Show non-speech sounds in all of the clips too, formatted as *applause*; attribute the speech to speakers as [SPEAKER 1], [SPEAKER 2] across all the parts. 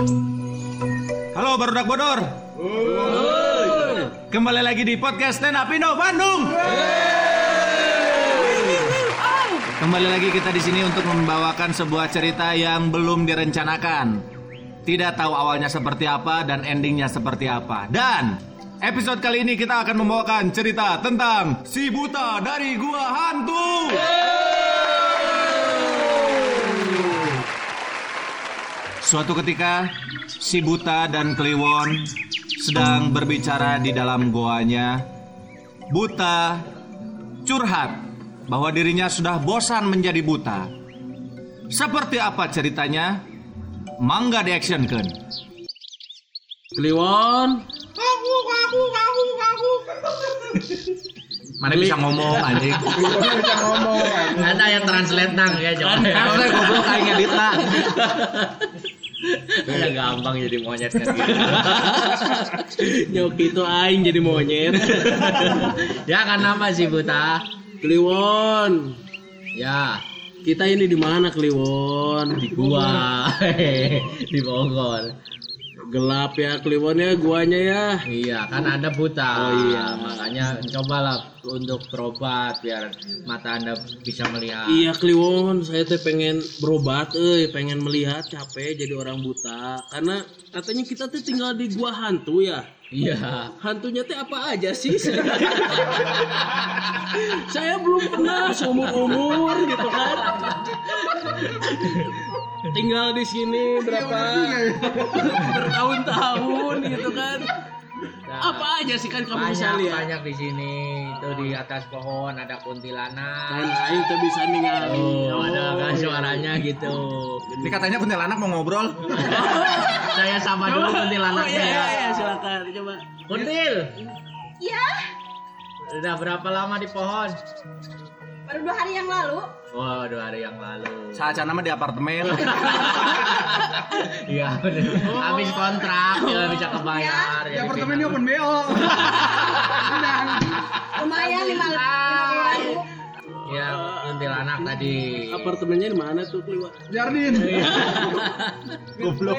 [SPEAKER 1] Halo Barudak Bodor. Kembali lagi di podcast Stand Up Indo Bandung. Kembali lagi kita di sini untuk membawakan sebuah cerita yang belum direncanakan. Tidak tahu awalnya seperti apa dan endingnya seperti apa. Dan episode kali ini kita akan membawakan cerita tentang si buta dari gua hantu. Suatu ketika, si buta dan Kliwon sedang berbicara di dalam goanya. Buta curhat bahwa dirinya sudah bosan menjadi buta. Seperti apa ceritanya? Mangga di action kan?
[SPEAKER 2] Kliwon,
[SPEAKER 1] Mana bisa ngomong anjing?
[SPEAKER 3] Ada yang translate nang ya coba.
[SPEAKER 1] Apa goblok aing ngeditna.
[SPEAKER 3] Udah gampang jadi monyet kan gitu.
[SPEAKER 2] nyoki itu aing jadi monyet.
[SPEAKER 3] ya kan nama sih buta.
[SPEAKER 2] Kliwon,
[SPEAKER 3] Ya,
[SPEAKER 2] kita ini di mana Kliwon?
[SPEAKER 3] di gua *laughs* di Bogor.
[SPEAKER 2] Gelap ya Kliwon ya guanya ya.
[SPEAKER 3] Iya, kan ada buta.
[SPEAKER 2] Oh, iya.
[SPEAKER 3] Makanya cobalah untuk berobat biar mata Anda bisa melihat.
[SPEAKER 2] Iya Kliwon, saya teh pengen berobat, eh pengen melihat capek jadi orang buta. Karena katanya kita tuh tinggal di gua hantu ya.
[SPEAKER 3] Iya.
[SPEAKER 2] Hantunya teh apa aja sih? *laughs* saya belum pernah seumur umur gitu kan. Tinggal di sini berapa bertahun-tahun gitu kan.
[SPEAKER 3] Nah,
[SPEAKER 2] Apa aja sih kan kamu bisa
[SPEAKER 3] banyak
[SPEAKER 2] lihat.
[SPEAKER 3] banyak di sini. Itu di atas pohon ada kuntilanak.
[SPEAKER 2] Dan aing tuh bisa ningali.
[SPEAKER 3] Oh, ada kan suaranya gitu.
[SPEAKER 1] Ini katanya kuntilanak mau ngobrol. *laughs*
[SPEAKER 3] Saya sama dulu
[SPEAKER 2] Oh
[SPEAKER 3] kuntilanaknya
[SPEAKER 2] iya, iya,
[SPEAKER 3] ya.
[SPEAKER 2] iya, silakan coba.
[SPEAKER 3] Kuntil,
[SPEAKER 4] Ya,
[SPEAKER 3] udah berapa lama di pohon?
[SPEAKER 4] Baru dua hari yang lalu.
[SPEAKER 3] Wah, dua hari yang lalu.
[SPEAKER 1] Saat nama di apartemen.
[SPEAKER 3] Iya, bener. Habis kontrak, ya bisa kebayar.
[SPEAKER 4] Ya,
[SPEAKER 3] Jadi pindah.
[SPEAKER 1] open BO.
[SPEAKER 4] Lumayan lima puluh ribu.
[SPEAKER 3] Ya, kuntilanak tadi.
[SPEAKER 2] Apartemennya di mana tuh Kliwon?
[SPEAKER 1] Jardin. Goblok.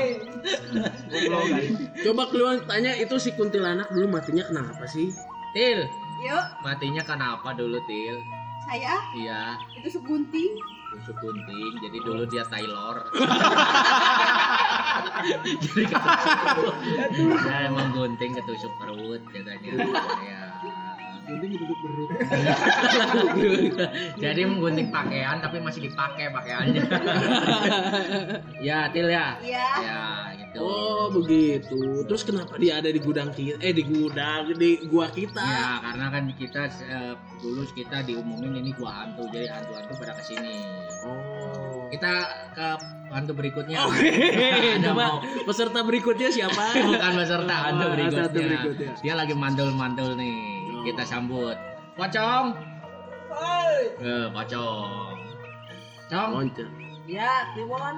[SPEAKER 2] Coba Kliwon tanya itu si kuntilanak dulu matinya kenapa sih?
[SPEAKER 3] Til,
[SPEAKER 4] Yuk,
[SPEAKER 3] matinya kenapa dulu, Til?
[SPEAKER 4] Saya
[SPEAKER 3] Iya,
[SPEAKER 4] itu segunting.
[SPEAKER 3] tusuk gunting. Jadi dulu dia Taylor. *laughs* Jadi ketusuk. Ya, emang gunting ketusuk perut katanya. Ya.
[SPEAKER 2] Gunting duduk berut. *laughs*
[SPEAKER 3] Jadi menggunting pakaian tapi masih dipakai pakaiannya. *laughs* ya, Til ya.
[SPEAKER 4] Iya.
[SPEAKER 3] Ya, gitu.
[SPEAKER 2] Oh begitu. Terus kenapa dia ada di gudang kita? Eh di gudang di gua kita.
[SPEAKER 3] Ya, karena kan kita eh, dulu kita diumumin ini gua hantu. Jadi hantu-hantu pada ke sini.
[SPEAKER 2] Oh.
[SPEAKER 3] Kita ke hantu berikutnya.
[SPEAKER 2] Oke. *laughs*
[SPEAKER 3] Ada
[SPEAKER 2] Coba
[SPEAKER 3] mau
[SPEAKER 2] peserta berikutnya siapa?
[SPEAKER 3] bukan peserta
[SPEAKER 2] Oh,
[SPEAKER 3] hantu
[SPEAKER 2] hantu
[SPEAKER 3] berikutnya.
[SPEAKER 2] berikutnya.
[SPEAKER 3] Dia lagi mandul-mandul nih.
[SPEAKER 2] Oh.
[SPEAKER 3] Kita sambut. Pocong. Eh, pocong. Cong.
[SPEAKER 4] Ya, Kliwon.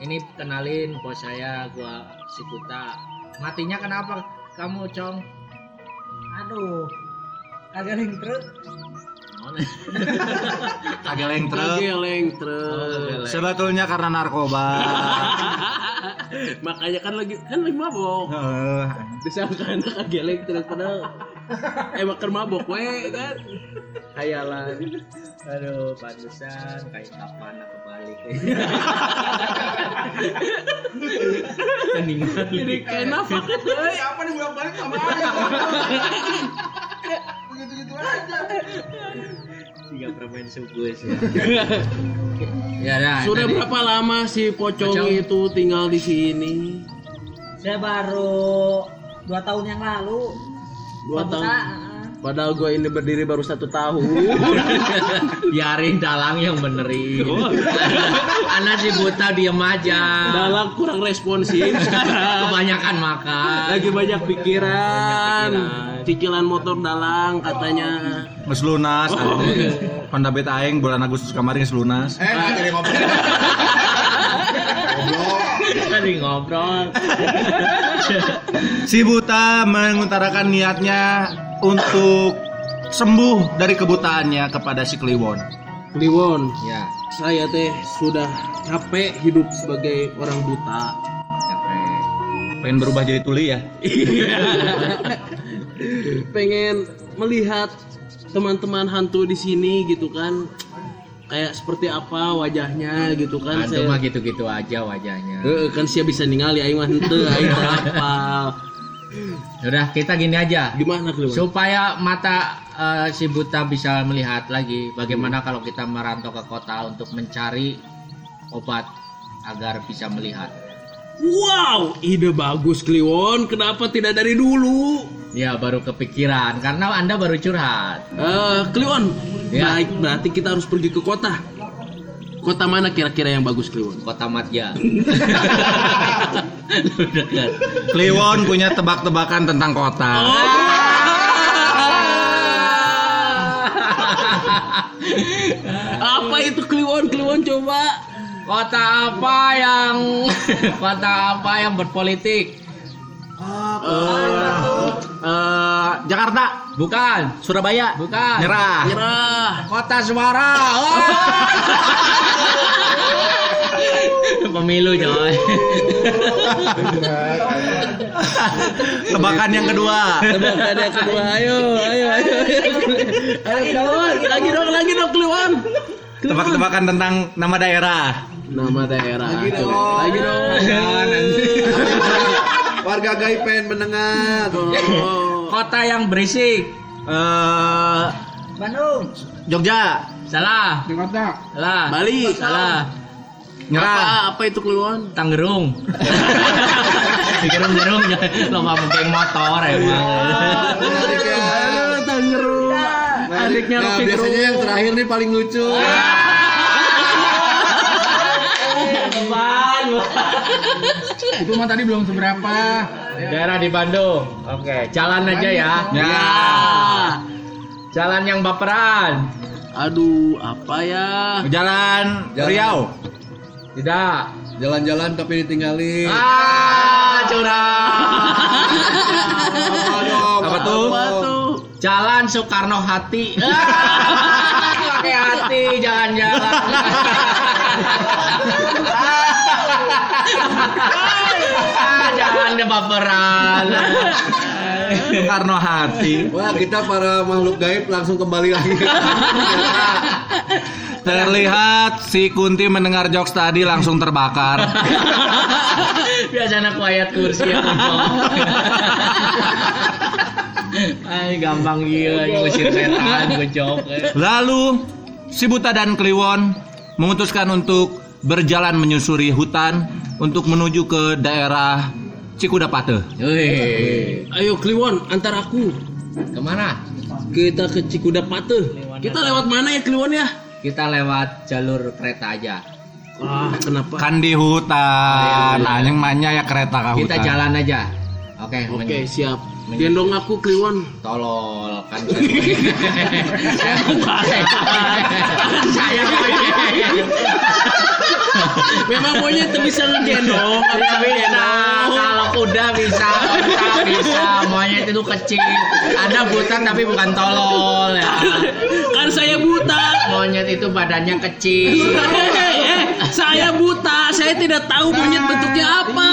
[SPEAKER 3] Ini kenalin bos saya, gua si Kuta. Matinya kenapa kamu, Cong?
[SPEAKER 4] Aduh, kagak link truk.
[SPEAKER 1] Kageleng *laughs* truk.
[SPEAKER 2] Geleng
[SPEAKER 3] Oh,
[SPEAKER 2] truk.
[SPEAKER 1] Sebetulnya karena narkoba. *laughs*
[SPEAKER 2] Makanya kan lagi kan lagi mabok.
[SPEAKER 1] Eh,
[SPEAKER 2] Disangka anak geleng truk padahal eh makan mabok we kan. Hayalan.
[SPEAKER 3] Aduh, pantesan kayak kapan aku balik. Keningan.
[SPEAKER 2] Jadi kayak nafak euy.
[SPEAKER 1] Apa nih bolak balik sama aja? Begitu-gitu aja.
[SPEAKER 3] Tiga permen sugus ya. ya dah.
[SPEAKER 2] Sudah
[SPEAKER 3] tadi-
[SPEAKER 2] berapa lama si pocong,
[SPEAKER 3] Pocong.
[SPEAKER 2] itu tinggal di sini?
[SPEAKER 5] Saya baru dua tahun yang lalu.
[SPEAKER 2] Dua tahun.
[SPEAKER 5] ah.
[SPEAKER 2] Padahal gue ini berdiri baru satu tahun. *laughs*
[SPEAKER 3] Biarin dalang yang benerin. *laughs* Anak si buta diem aja.
[SPEAKER 2] Dalam kurang responsif sekarang.
[SPEAKER 3] Kebanyakan makan.
[SPEAKER 2] Lagi banyak pikiran.
[SPEAKER 3] Banyak pikiran.
[SPEAKER 2] Cicilan motor dalang katanya.
[SPEAKER 1] Mas lunas. Honda Bet aing bulan Agustus kemarin lunas.
[SPEAKER 6] Eh, jadi ngobrol. *laughs*
[SPEAKER 3] Tadi ngobrol. *laughs*
[SPEAKER 1] Si buta mengutarakan niatnya untuk sembuh dari kebutaannya kepada si Kliwon.
[SPEAKER 2] Kliwon,
[SPEAKER 3] ya,
[SPEAKER 2] saya teh sudah capek hidup sebagai orang buta.
[SPEAKER 3] capek.
[SPEAKER 1] Pengen berubah jadi tuli ya? *laughs*
[SPEAKER 2] pengen melihat teman-teman hantu di sini gitu kan kayak seperti apa wajahnya gitu kan
[SPEAKER 3] Hantu mah gitu-gitu aja wajahnya.
[SPEAKER 2] Heeh, kan saya bisa ningali aing mah henteu aing apa
[SPEAKER 3] Udah kita gini aja.
[SPEAKER 2] gimana keluar
[SPEAKER 3] Supaya mata eh, si buta bisa melihat lagi bagaimana kalau kita merantau ke kota untuk mencari obat agar bisa melihat.
[SPEAKER 2] Wow ide bagus Kliwon kenapa tidak dari dulu
[SPEAKER 3] Ya baru kepikiran karena Anda baru curhat.
[SPEAKER 2] Eh, Kliwon
[SPEAKER 3] Ya.
[SPEAKER 2] baik berarti kita harus pergi ke kota kota mana kira-kira yang bagus Kliwon
[SPEAKER 3] Kota dekat. *laughs*
[SPEAKER 1] Kliwon punya tebak-tebakan tentang kota. *laughs*
[SPEAKER 2] apa itu Kliwon Kliwon coba
[SPEAKER 3] Kota apa yang *laughs* kota apa yang berpolitik?
[SPEAKER 1] Eh, Jakarta,
[SPEAKER 3] Bukan,
[SPEAKER 1] Surabaya,
[SPEAKER 3] bukan.
[SPEAKER 1] Nyerah.
[SPEAKER 2] nyerah
[SPEAKER 3] Kota suara. Oh. *laughs* Pemilu coy.
[SPEAKER 1] Tebakan yang kedua.
[SPEAKER 2] tebakan yang kedua ayo ayo ayo ayo Kliwon lagi dong lagi dong Kliwon
[SPEAKER 1] Tebak-tebakan tentang nama daerah.
[SPEAKER 2] nama daerah coba. lagi dong *laughs*
[SPEAKER 6] Warga gaib pengen mendengar.
[SPEAKER 2] Oh. *laughs*
[SPEAKER 3] Kota yang berisik.
[SPEAKER 1] Eh,
[SPEAKER 4] Bandung.
[SPEAKER 1] Jogja,
[SPEAKER 3] Salah. Salah.
[SPEAKER 2] Bali
[SPEAKER 3] Salah.
[SPEAKER 1] Nyerah.
[SPEAKER 2] apa apa itu Kliwon
[SPEAKER 3] Tanggerung. Gerung-gerung *laughs* lomba geng motor emang.
[SPEAKER 2] Aduh, Tangerung adiknya
[SPEAKER 6] Nah,
[SPEAKER 2] Rocky
[SPEAKER 6] biasanya
[SPEAKER 2] Gerung
[SPEAKER 6] yang terakhir nih paling lucu.
[SPEAKER 3] Itu mah tadi belum seberapa. Daerah di Bandung. Oke, jalan aja ya.
[SPEAKER 1] Ya.
[SPEAKER 3] Jalan yang baperan.
[SPEAKER 2] aduh apa ya
[SPEAKER 1] Jalan
[SPEAKER 6] Jalan.
[SPEAKER 1] Riau.
[SPEAKER 3] Tidak.
[SPEAKER 6] Jalan-jalan tapi ditinggalin.
[SPEAKER 3] Ah, curang.
[SPEAKER 6] Apa dong?
[SPEAKER 1] Apa tuh?
[SPEAKER 2] apa tuh
[SPEAKER 3] Jalan Soekarno Hati. *laughs* Pakai hati jalan-jalan. Ah, Jangan deh baperan.
[SPEAKER 1] Soekarno Hati.
[SPEAKER 6] Wah, kita para makhluk gaib langsung kembali lagi.
[SPEAKER 1] Terlihat si Kunti mendengar jokes tadi langsung terbakar.
[SPEAKER 3] Biasanya quiet kursi ya Ay, gampang gila ngusir setan gojok.
[SPEAKER 1] Lalu si Buta dan Kliwon memutuskan untuk berjalan menyusuri hutan untuk menuju ke daerah Cikudapate.
[SPEAKER 3] Wih,
[SPEAKER 2] ayo Kliwon antar aku
[SPEAKER 3] ke mana?
[SPEAKER 2] kita ke Cikudapate kita lewat mana ya Kliwon ya
[SPEAKER 3] Kita lewat jalur kereta aja.
[SPEAKER 2] ah kenapa
[SPEAKER 1] Kan di hutan, anjing manya ya kereta ke
[SPEAKER 3] Kita
[SPEAKER 1] hutan.
[SPEAKER 3] jalan aja. Oke,
[SPEAKER 2] oke
[SPEAKER 3] men-
[SPEAKER 2] siap gendong aku Kliwon.
[SPEAKER 3] Tolol kan. *laughs* saya
[SPEAKER 2] memang monyet tuh bisa ngegendong.
[SPEAKER 3] Bisa bisa. kalau kuda bisa onta bisa. Monyet itu kecil. Anda buta tapi bukan tolol ya.
[SPEAKER 2] Kan saya buta.
[SPEAKER 3] Monyet itu badannya kecil.
[SPEAKER 2] Saya buta saya tidak tahu monyet bentuknya apa.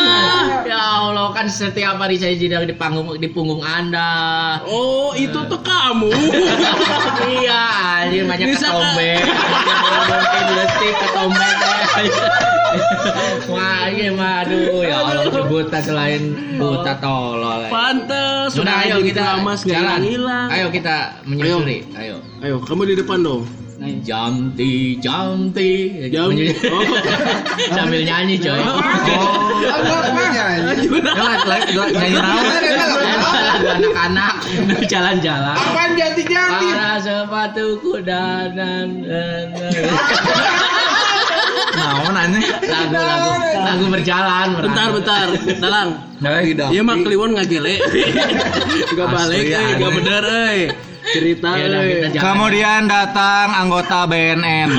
[SPEAKER 3] ya Allah kan setiap hari saya jadi di panggung di punggung anda.
[SPEAKER 2] Oh itu tuh kamu. *laughs*
[SPEAKER 3] Iya anjir banyak
[SPEAKER 2] Bisa,
[SPEAKER 3] ketombe. mungkin detik ketombe *laughs* wah iya mah aduh ya Allah buta selain buta tolol ya.
[SPEAKER 2] pantes
[SPEAKER 3] Sudah ayo kita
[SPEAKER 2] nggak
[SPEAKER 3] jalan.
[SPEAKER 2] hilang.
[SPEAKER 3] Ayo kita menyusuri. Ayo.
[SPEAKER 2] ayo kamu di depan dong
[SPEAKER 3] Jamti, jamti.
[SPEAKER 2] Jam- oh. *laughs*
[SPEAKER 3] Sambil nyanyi coy.
[SPEAKER 1] Lagi- lagi- nyanyi?
[SPEAKER 3] Lagu anak-anak jalan-jalan.
[SPEAKER 6] Apaan jati-jati?
[SPEAKER 3] Para sepatuku dan dan dan.
[SPEAKER 1] Naon anjing?
[SPEAKER 3] lagu lagu lagu berjalan.
[SPEAKER 2] bentar bentar dalang
[SPEAKER 6] Tidak.
[SPEAKER 2] Iya mah Kliwon nggak gele Gak balik eh. Gak bener eh Cerita
[SPEAKER 3] Ya udah, kita
[SPEAKER 2] eh
[SPEAKER 3] jalan.
[SPEAKER 1] Kemudian datang anggota BNN.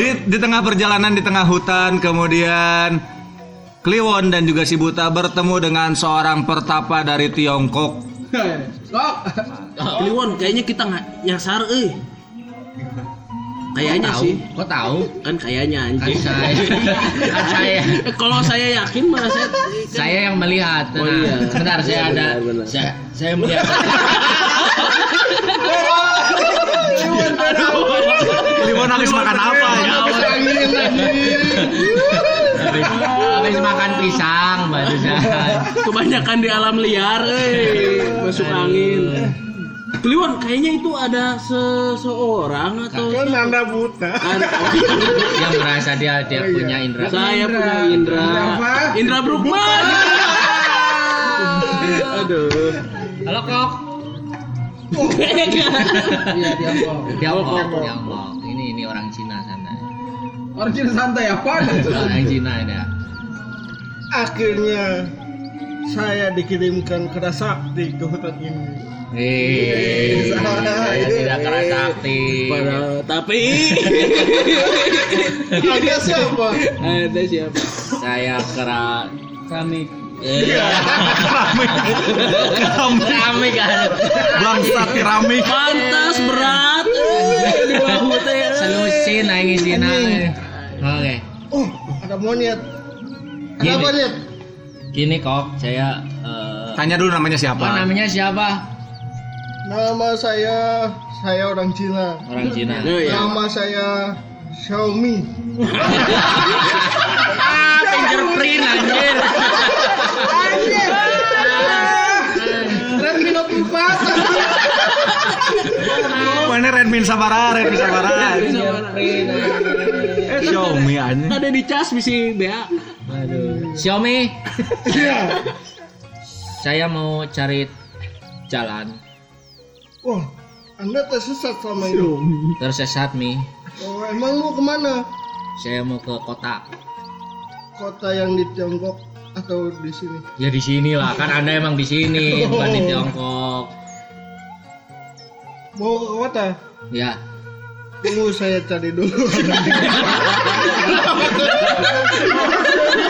[SPEAKER 1] Di, di tengah perjalanan di tengah hutan kemudian Kliwon dan juga si Buta bertemu dengan seorang pertapa dari Tiongkok.
[SPEAKER 2] Kliwon kayaknya kita nggak nyasar eh Kayaknya sih.
[SPEAKER 3] Kok tahu?
[SPEAKER 2] Kan kayaknya
[SPEAKER 3] Kan
[SPEAKER 2] anjing.
[SPEAKER 3] saya, kan saya, *laughs*
[SPEAKER 2] Kalau saya yakin mah saya
[SPEAKER 3] saya yang melihat.
[SPEAKER 2] Oh,
[SPEAKER 3] Nah,
[SPEAKER 2] iya.
[SPEAKER 3] Sebentar, saya
[SPEAKER 2] Iya,
[SPEAKER 3] ada,
[SPEAKER 2] benar, benar.
[SPEAKER 3] saya, saya melihat. *laughs*
[SPEAKER 1] Kliwon habis makan apa ya?
[SPEAKER 3] habis, habis makan pisang barusan.
[SPEAKER 2] kebanyakan di alam liar, eh masuk angin. Kliwon, kayaknya itu ada seseorang atau
[SPEAKER 6] Kan anda buta.
[SPEAKER 2] Kan-
[SPEAKER 3] Yang merasa dia dia punya indera.
[SPEAKER 2] saya punya Indra. Indra Brukman. *laughs* Aduh.
[SPEAKER 3] Halo kok.
[SPEAKER 2] Iya,
[SPEAKER 3] Tiongkok, Tiongkok. Ini ini orang Cina sana.
[SPEAKER 6] Orang Cina santai apa?
[SPEAKER 3] Orang Cina ini ya.
[SPEAKER 7] Akhirnya saya dikirimkan ke sakti ke hutan ini.
[SPEAKER 3] Eh, saya tidak keras sakti.
[SPEAKER 2] Pada- tapi *laughs*
[SPEAKER 7] Ada siapa?
[SPEAKER 2] ada siapa?
[SPEAKER 3] Saya keras.
[SPEAKER 2] Kami.
[SPEAKER 3] Keramik kan.
[SPEAKER 1] Bangsat keramik.
[SPEAKER 2] Pantas berat. Di bahu teh.
[SPEAKER 3] Selusin aing isina. Oke.
[SPEAKER 7] Oh, ada monyet. Ada
[SPEAKER 3] Gini.
[SPEAKER 7] apa Nyet?
[SPEAKER 3] Gini kok, saya eh,
[SPEAKER 1] Tanya dulu namanya
[SPEAKER 3] apa
[SPEAKER 1] siapa?
[SPEAKER 3] namanya siapa?
[SPEAKER 7] Nama saya saya orang Cina.
[SPEAKER 3] Orang Cina.
[SPEAKER 2] Ya.
[SPEAKER 7] Nama saya Xiaomi.
[SPEAKER 3] Ah, *laughs* fingerprint anjir.
[SPEAKER 7] Redmi Note 4.
[SPEAKER 1] Mana Redmin Sabara, Redmin Sabara. Xiaomi aja.
[SPEAKER 2] Ada di cas misi Bea.
[SPEAKER 3] Xiaomi,
[SPEAKER 7] Iya.
[SPEAKER 3] saya mau cari jalan
[SPEAKER 7] Wah, Anda tersesat sama ini.
[SPEAKER 3] tersesat mi.
[SPEAKER 7] Oh, emang mau ke mana?
[SPEAKER 3] Saya mau ke kota.
[SPEAKER 7] Kota yang di Tiongkok atau di sini?
[SPEAKER 3] Ya di sini lah, kan Anda emang di sini, *laughs* bukan di Tiongkok.
[SPEAKER 7] Mau ke kota?
[SPEAKER 3] Ya,
[SPEAKER 7] Tunggu saya cari dulu.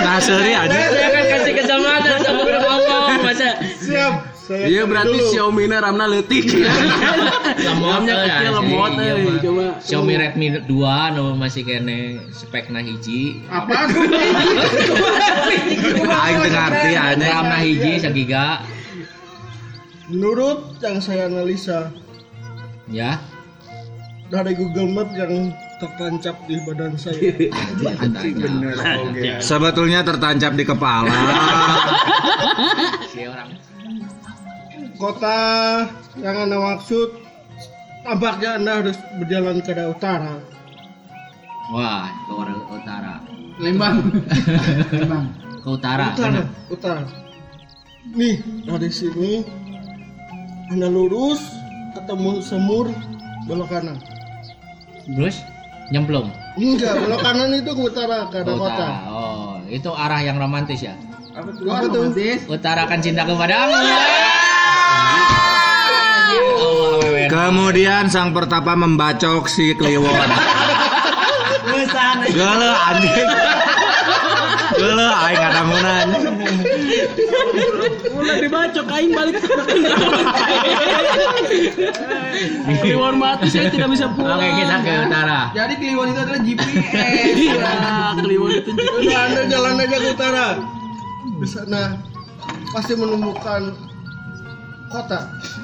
[SPEAKER 1] Nah, seri aja.
[SPEAKER 3] saya akan kasih kesempatan sama ngomong masa
[SPEAKER 7] Siap. Saya
[SPEAKER 2] Iya
[SPEAKER 7] cari
[SPEAKER 2] berarti
[SPEAKER 7] dulu.
[SPEAKER 2] Xiaomi na ramna leutik.
[SPEAKER 3] Lemot
[SPEAKER 2] Ramnya kecil lemot
[SPEAKER 3] Iya,
[SPEAKER 2] eh. Coba.
[SPEAKER 3] Xiaomi Redmi 2 no masih kene spekna hiji. *laughs*
[SPEAKER 7] Apaan?
[SPEAKER 1] Aing teu ngarti aja.
[SPEAKER 3] RAM-na hiji sagiga.
[SPEAKER 7] Menurut yang saya analisa
[SPEAKER 3] Ya.
[SPEAKER 7] dari Google Map yang tertancap di badan saya. *laughs*
[SPEAKER 6] Bener.
[SPEAKER 1] Sebetulnya tertancap di kepala. *laughs*
[SPEAKER 3] Si orang.
[SPEAKER 7] Kota yang Anda maksud tampaknya Anda harus berjalan ke arah utara.
[SPEAKER 3] Wah, ke arah utara. *laughs*
[SPEAKER 6] Lembang.
[SPEAKER 3] Ke utara.
[SPEAKER 7] Utara, utara. Nih, dari sini Anda lurus ketemu semur belok kanan.
[SPEAKER 3] Terus nyemplung
[SPEAKER 7] Enggak, belok kanan itu ke utara,
[SPEAKER 3] ke
[SPEAKER 7] arah kota.
[SPEAKER 3] utara. Oh, itu arah yang romantis ya.
[SPEAKER 7] Apa tuh?
[SPEAKER 3] Utarakan cinta kepadamu.
[SPEAKER 1] Kemudian sang pertapa membacok si Kliwon. Gele anjing. Gele aing ada ngunan.
[SPEAKER 2] Udah dibacok aing balik *laughs* Kliwon mati saya tidak bisa pulang.
[SPEAKER 3] Oke, kita ke utara.
[SPEAKER 6] Jadi Kliwon itu adalah GPS.
[SPEAKER 2] Iya, Kliwon itu
[SPEAKER 7] Udah Anda jalan aja ke utara. Di sana pasti menemukan kota.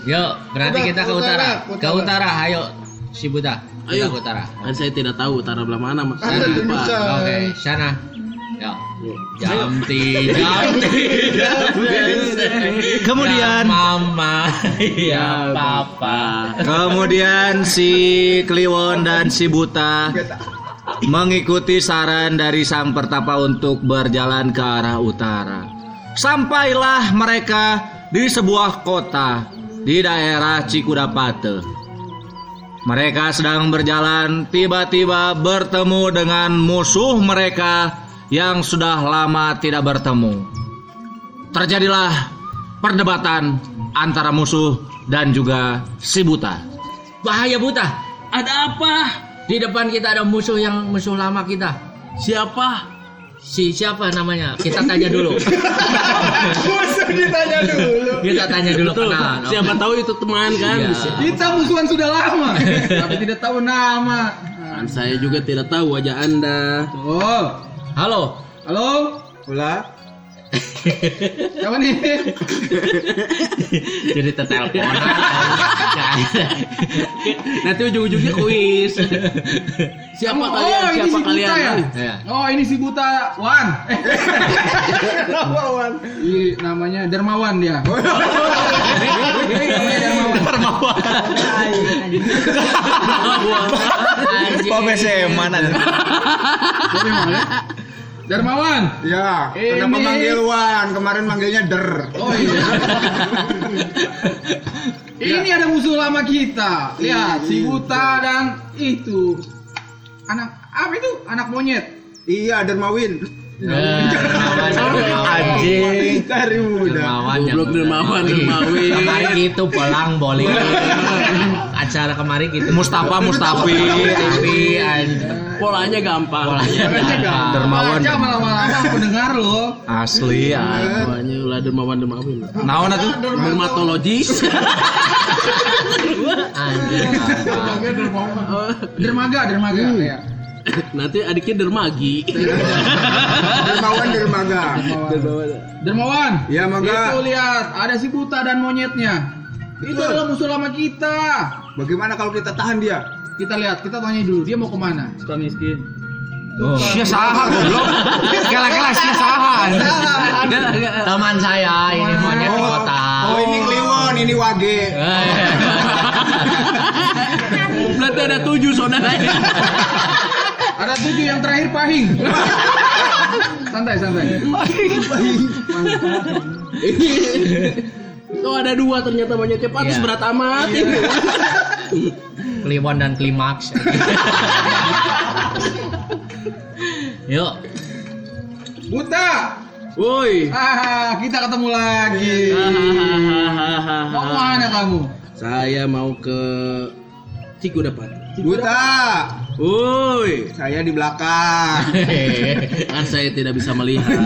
[SPEAKER 3] Yuk, berarti
[SPEAKER 7] Udah,
[SPEAKER 3] kita ke utara.
[SPEAKER 7] utara,
[SPEAKER 3] Ke utara, ayo. Si Buta,
[SPEAKER 2] Ayo.
[SPEAKER 3] ke utara.
[SPEAKER 2] Kan saya tidak tahu utara belah mana mas.
[SPEAKER 7] Anda
[SPEAKER 2] Saya lupa.
[SPEAKER 7] tunjukkan.
[SPEAKER 3] Oke, sana. Yuk. Jam *laughs* jam
[SPEAKER 1] Kemudian
[SPEAKER 3] Ya, mama, *laughs* ya papa.
[SPEAKER 1] kemudian si Kliwon dan si Buta mengikuti saran dari sang pertapa untuk berjalan ke arah utara. Sampailah mereka di sebuah kota di daerah Cikudapate. Mereka sedang berjalan, tiba-tiba bertemu dengan musuh mereka yang sudah lama tidak bertemu. Terjadilah perdebatan antara musuh dan juga si buta.
[SPEAKER 3] Bahaya Buta.
[SPEAKER 2] Ada apa?
[SPEAKER 3] Di depan kita ada musuh yang musuh lama kita.
[SPEAKER 2] Siapa?
[SPEAKER 3] Si siapa namanya? Kita tanya dulu. *laughs*
[SPEAKER 7] Musuh ditanya dulu.
[SPEAKER 3] Kita tanya dulu
[SPEAKER 2] Betul.
[SPEAKER 3] kenal.
[SPEAKER 2] Siapa tahu itu teman kan?
[SPEAKER 3] Iya.
[SPEAKER 2] Bisa.
[SPEAKER 6] Kita musuhan sudah lama, tapi tidak tahu nama.
[SPEAKER 2] Dan saya juga tidak tahu wajah anda.
[SPEAKER 6] Oh,
[SPEAKER 3] Halo.
[SPEAKER 6] halo,
[SPEAKER 7] Pula. *laughs*
[SPEAKER 6] siapa nih?
[SPEAKER 3] Jadi telepon.
[SPEAKER 2] Nanti ujung-ujungnya kuis. Siapa
[SPEAKER 6] Kamu-
[SPEAKER 2] kalian?
[SPEAKER 6] Oh, ini
[SPEAKER 2] Siapa
[SPEAKER 6] si
[SPEAKER 2] kalian?
[SPEAKER 6] Buta ya?
[SPEAKER 3] Ya.
[SPEAKER 6] Oh, ini si Buta Wan. Eh,
[SPEAKER 7] Lawan.
[SPEAKER 6] ini namanya Dermawan dia.
[SPEAKER 3] Anjing.
[SPEAKER 1] mana?
[SPEAKER 6] Siapa yang mana? Dermawan.
[SPEAKER 7] Ya,
[SPEAKER 6] Ini-
[SPEAKER 7] kenapa manggil Wan? Kemarin manggilnya Der.
[SPEAKER 6] Oh iya. Ini ada musuh lama kita. Lihat, si Buta dan itu anak apa itu? Anak monyet.
[SPEAKER 7] Iya, Dermawin.
[SPEAKER 3] Dermawan.
[SPEAKER 1] Anjing.
[SPEAKER 7] Dari muda.
[SPEAKER 3] Dermawan yang
[SPEAKER 2] Goblok, Dermawan,
[SPEAKER 3] Ih,
[SPEAKER 2] Dermawin.
[SPEAKER 3] Kemarin gitu pelang bowling. Acara kemarin gitu.
[SPEAKER 1] Mustafa Mustafi.
[SPEAKER 3] TV anjing.
[SPEAKER 2] Polanya gampang.
[SPEAKER 3] Polanya gampang.
[SPEAKER 1] Dermawan.
[SPEAKER 6] Baca malam-malam aku dengar loh.
[SPEAKER 1] Asli ya.
[SPEAKER 2] Polanya ulah dermawan dermawin.
[SPEAKER 1] Naon atuh?
[SPEAKER 2] Dermatologis.
[SPEAKER 3] Anjing. gampang.
[SPEAKER 6] Dermaga, dermaga. ya.
[SPEAKER 2] Nanti adiknya dermagi.
[SPEAKER 7] Dermawan Dermaga.
[SPEAKER 6] Dermawan.
[SPEAKER 7] Ya, Maga.
[SPEAKER 6] Itu lihat, ada si Buta dan monyetnya. Itu
[SPEAKER 7] Betul.
[SPEAKER 6] adalah musuh lama kita.
[SPEAKER 7] Bagaimana kalau kita tahan dia?
[SPEAKER 6] Kita lihat, kita tanya dulu dia mau ke mana.
[SPEAKER 2] Suka miskin.
[SPEAKER 1] Sia saha *laughs* goblok. Kala-kala sia saha.
[SPEAKER 3] Teman saya ini monyet di kota.
[SPEAKER 7] Oh, ini Kliwon, ini Wage.
[SPEAKER 3] Eh.
[SPEAKER 2] Berarti ada tujuh saudaranya. *laughs*
[SPEAKER 6] Ada tujuh yang terakhir pahing. *laughs* santai, santai.
[SPEAKER 2] Oh ada dua ternyata banyaknya pantas
[SPEAKER 3] Iya.
[SPEAKER 2] berat amat.
[SPEAKER 3] Kliwon dan klimaks. *laughs* Yuk,
[SPEAKER 6] Buta.
[SPEAKER 2] Woi.
[SPEAKER 6] Ah, kita ketemu lagi. *laughs* Mau ke mana kamu?
[SPEAKER 2] Saya mau ke Cikudapat.
[SPEAKER 7] Buta.
[SPEAKER 2] Woi.
[SPEAKER 7] Saya di belakang.
[SPEAKER 2] Kan *laughs* saya tidak bisa melihat.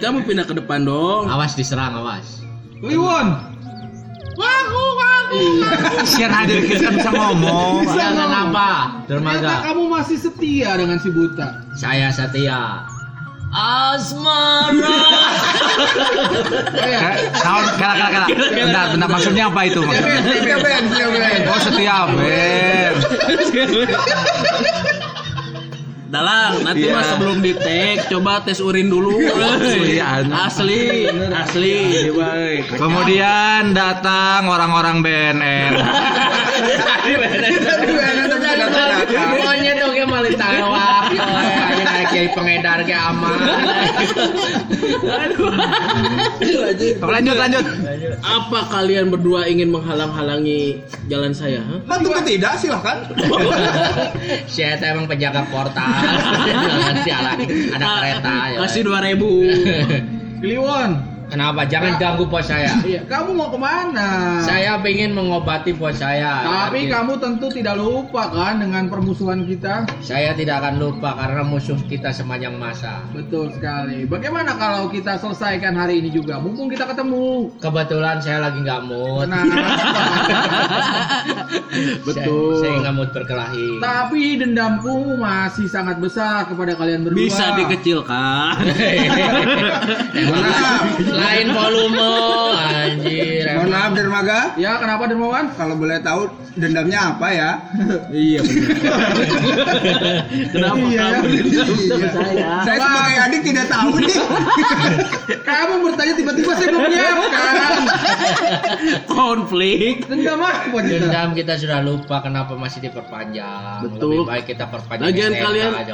[SPEAKER 2] Kamu pindah ke depan dong.
[SPEAKER 3] awas diserang, awas.
[SPEAKER 6] Kliwon.
[SPEAKER 1] Sian hadir kita bisa ngomong.
[SPEAKER 3] Apa?
[SPEAKER 6] Ternyata
[SPEAKER 3] Dermaga.
[SPEAKER 6] kamu masih setia dengan si Buta.
[SPEAKER 3] Saya setia. Asmara.
[SPEAKER 6] Oh ya.
[SPEAKER 1] Naon kala kala kala. Bentar, bentar maksudnya apa itu? maksudnya?
[SPEAKER 7] Setia Ben, setia Ben.
[SPEAKER 1] Oh setia Ben.
[SPEAKER 2] Dalang, nanti
[SPEAKER 1] Iya.
[SPEAKER 2] mas sebelum di tag coba tes urin dulu. Asli, asli.
[SPEAKER 1] Kemudian datang orang-orang BNN.
[SPEAKER 3] Monyet dong ya maling tawak. Kiai pengedar ke aman.
[SPEAKER 1] Lanjut lanjut.
[SPEAKER 2] Apa kalian berdua ingin menghalang-halangi jalan saya?
[SPEAKER 7] Tentu tidak, silahkan. *laughs*
[SPEAKER 3] Saya emang penjaga portal. *laughs* Jangan sialan. Ada kereta. ya.
[SPEAKER 2] Kasih dua ribu. *laughs*
[SPEAKER 6] Kliwon.
[SPEAKER 3] Kenapa? Jangan ganggu bos saya.
[SPEAKER 6] Iya, kamu mau ke mana?
[SPEAKER 3] Saya ingin mengobati bos saya.
[SPEAKER 6] Tapi kamu tentu tidak lupa kan dengan permusuhan kita?
[SPEAKER 3] Saya tidak akan lupa karena musuh kita sepanjang masa.
[SPEAKER 6] Betul sekali. Bagaimana kalau kita selesaikan hari ini juga? Mumpung kita ketemu.
[SPEAKER 3] Kebetulan saya lagi nggak mood.
[SPEAKER 6] Nah, *laughs*
[SPEAKER 2] Betul.
[SPEAKER 3] Saya, saya nggak mood berkelahi.
[SPEAKER 6] tapi dendamku masih sangat besar kepada kalian berdua.
[SPEAKER 2] Bisa dikecilkan. *laughs*
[SPEAKER 7] Maaf.
[SPEAKER 3] Lain volume, anjir.
[SPEAKER 7] Mohon maaf Dermaga.
[SPEAKER 6] Ya, kenapa Dermawan?
[SPEAKER 7] Kalau boleh tahu dendamnya apa ya?
[SPEAKER 2] iya benar. Kenapa
[SPEAKER 6] Iya,
[SPEAKER 2] kamu
[SPEAKER 6] ya.
[SPEAKER 7] Iya.
[SPEAKER 2] saya?
[SPEAKER 7] Saya sebagai adik tidak tahu nih.
[SPEAKER 6] Kamu bertanya tiba-tiba saya belum menyiapkan.
[SPEAKER 2] Konflik.
[SPEAKER 6] Dendam apa kita?
[SPEAKER 3] Dendam kita sudah lupa kenapa masih diperpanjang.
[SPEAKER 2] Betul.
[SPEAKER 3] Lebih baik kita perpanjang.
[SPEAKER 2] Lagian kalian,
[SPEAKER 3] aja,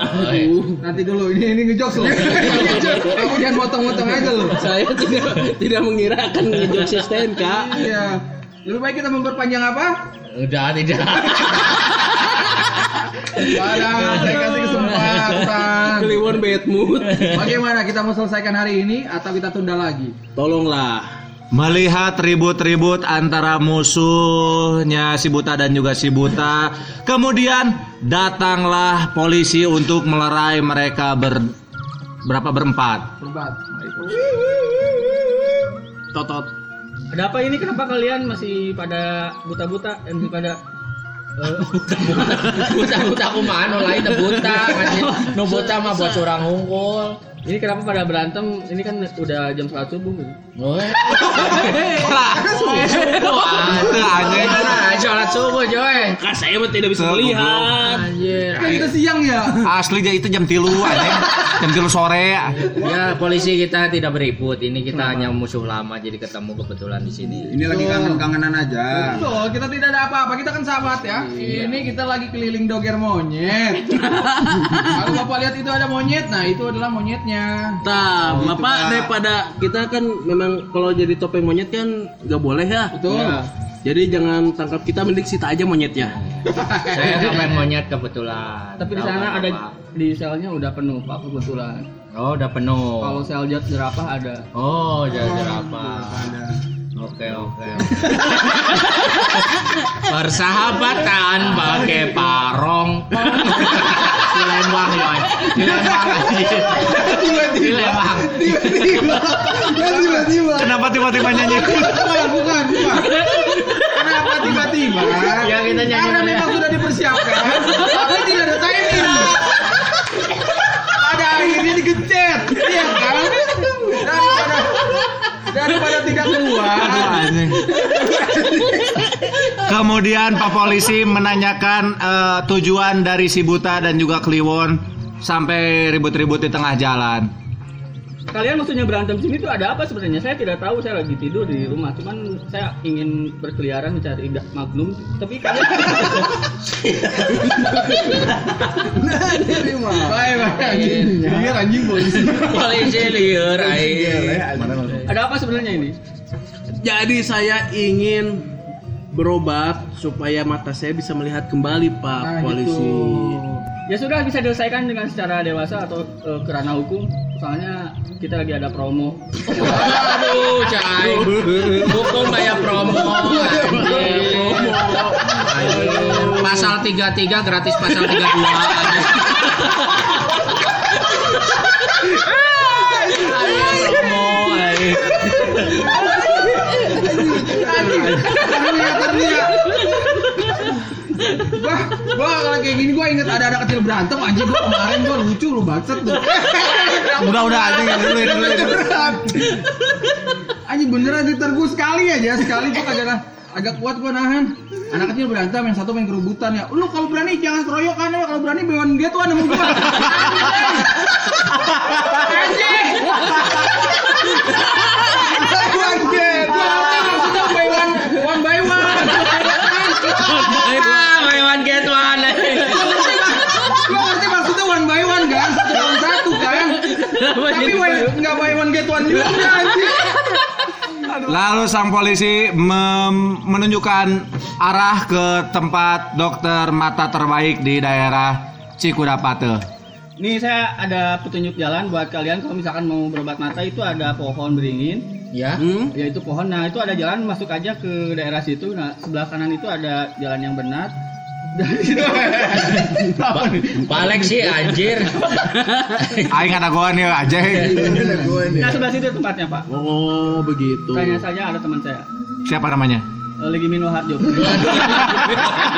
[SPEAKER 6] Nanti dulu, ini ini ngejokes loh. Kamu jangan motong-motong aja loh.
[SPEAKER 2] saya tidak tidak mengira akan ngejok sistem kak.
[SPEAKER 6] Iya. Lebih baik kita memperpanjang apa?
[SPEAKER 3] Udah tidak.
[SPEAKER 6] Padahal saya kasih kesempatan.
[SPEAKER 2] Kliwon bad mood.
[SPEAKER 6] Bagaimana kita mau selesaikan hari ini atau kita tunda lagi?
[SPEAKER 2] Tolonglah.
[SPEAKER 1] Melihat ribut-ribut antara musuhnya si Buta dan juga si Buta, kemudian datanglah polisi untuk melerai mereka ber berapa berempat.
[SPEAKER 6] Berempat.
[SPEAKER 2] Totot.
[SPEAKER 8] Ada apa ini? Kenapa kalian masih pada buta-buta? Eh, masih pada eh,
[SPEAKER 3] Buta-buta aku mana lain na buta. Anjir. No buta mah buat orang unggul.
[SPEAKER 8] ini kenapa pada berantem? Ini kan udah jam sholat subuh. gitu.
[SPEAKER 3] Woi.
[SPEAKER 1] Itu anjing.
[SPEAKER 3] Nah, sholat subuh, Joy.
[SPEAKER 2] Kan saya mah tidak bisa melihat.
[SPEAKER 3] Anjir.
[SPEAKER 6] Kan kita siang ya.
[SPEAKER 1] Asli dia itu jam tilu anjing. Jam tilu sore.
[SPEAKER 3] Ya, polisi kita tidak beribut. Ini kita hanya musuh lama jadi ketemu kebetulan di sini.
[SPEAKER 9] Ini lagi kangen-kangenan aja.
[SPEAKER 6] Betul, kita tidak ada apa-apa. Kita kan sahabat ya. Ini kita lagi keliling doger monyet. *laughs* Kalau Bapak lihat itu ada monyet, nah itu adalah monyetnya.
[SPEAKER 2] Nah,
[SPEAKER 9] Oh,
[SPEAKER 2] Bapak
[SPEAKER 9] Pak.
[SPEAKER 2] daripada kita kan memang kalau jadi topeng monyet kan nggak boleh ya.
[SPEAKER 6] Betul.
[SPEAKER 2] Ya. Jadi jangan tangkap kita mending sita aja monyetnya. *laughs*
[SPEAKER 3] Saya sampai monyet kebetulan.
[SPEAKER 8] Tapi di sana ada
[SPEAKER 3] apa?
[SPEAKER 8] Di selnya udah penuh Pak kebetulan.
[SPEAKER 3] Oh, udah penuh.
[SPEAKER 8] Kalau sel jat jerapah ada.
[SPEAKER 3] Oh, jajar apa? Oke, oke. *laughs* Persahabatan pakai parong. Dilembang, Yoy. Dilembang anjir. Dilembang.
[SPEAKER 1] Kenapa tiba-tiba nyanyi?
[SPEAKER 6] Bukan, bukan, bukan. Kenapa tiba-tiba?
[SPEAKER 3] Ya, kita nyanyi
[SPEAKER 6] Karena
[SPEAKER 3] ya.
[SPEAKER 6] memang sudah dipersiapkan, tapi tidak ada timing. Pada akhirnya digencet, iya kan? Daripada daripada tidak keluar.
[SPEAKER 1] Kemudian Pak Polisi menanyakan eh, tujuan dari si Buta dan juga Kliwon sampai ribut-ribut di tengah jalan.
[SPEAKER 8] Kalian maksudnya berantem sini tuh ada apa sebenarnya? Saya tidak tahu. Saya lagi tidur di rumah. Cuman saya ingin berkeliaran mencari Ida Magnum. Tapi kalian
[SPEAKER 6] Baik, *laughs* baik. anjing. Anjing polisi.
[SPEAKER 3] Polisi liar air.
[SPEAKER 8] ada apa sebenarnya ini?
[SPEAKER 2] Jadi saya ingin berobat supaya mata saya bisa melihat kembali Pak
[SPEAKER 6] Nah,
[SPEAKER 2] polisi.
[SPEAKER 6] gitu.
[SPEAKER 8] Ya sudah bisa diselesaikan dengan secara dewasa atau eh, kerana hukum. Soalnya kita lagi ada promo.
[SPEAKER 3] Aduh, cai. Hukum bayar promo. Pasal 33 gratis pasal 32. Anjir. Anjir, promo. anjir.
[SPEAKER 6] Terlihat, terlihat. Wah, gua kalau kayak gini gua inget ada anak kecil berantem anjing gua kemarin gua lucu lu bacot tuh.
[SPEAKER 1] Udah udah anjing dulu dulu.
[SPEAKER 6] Anjing beneran gua sekali aja sekali gua kagak agak kuat gua nahan. Anak kecil berantem yang satu main kerubutan ya. Lu kalau berani jangan keroyokan ya, kalau berani bewan gitu ada mau gua. Anjing. Maksudnya by one, one by one.
[SPEAKER 3] Ah, buy one get one.
[SPEAKER 6] Gua ngerti maksudnya one by one kan, satu lawan satu kan. Tapi by- nggak buy one get one juga anjing.
[SPEAKER 1] Lalu sang polisi mem- menunjukkan arah ke tempat dokter mata terbaik di daerah Cikudapate.
[SPEAKER 8] Nih saya ada petunjuk jalan buat kalian kalau misalkan mau berobat mata itu ada pohon beringin.
[SPEAKER 3] Ya.
[SPEAKER 2] Hmm?
[SPEAKER 8] Ya itu pohon. Nah itu ada jalan masuk aja ke daerah situ. Nah sebelah kanan itu ada jalan yang benar.
[SPEAKER 3] Ba- Balik sih anjir.
[SPEAKER 1] Aing ada goan ya aja.
[SPEAKER 8] Nah sebelah situ tempatnya pak.
[SPEAKER 2] Oh begitu.
[SPEAKER 8] Tanya saja ada teman saya.
[SPEAKER 1] Siapa namanya?
[SPEAKER 8] Eh, Legi Mino Harjo.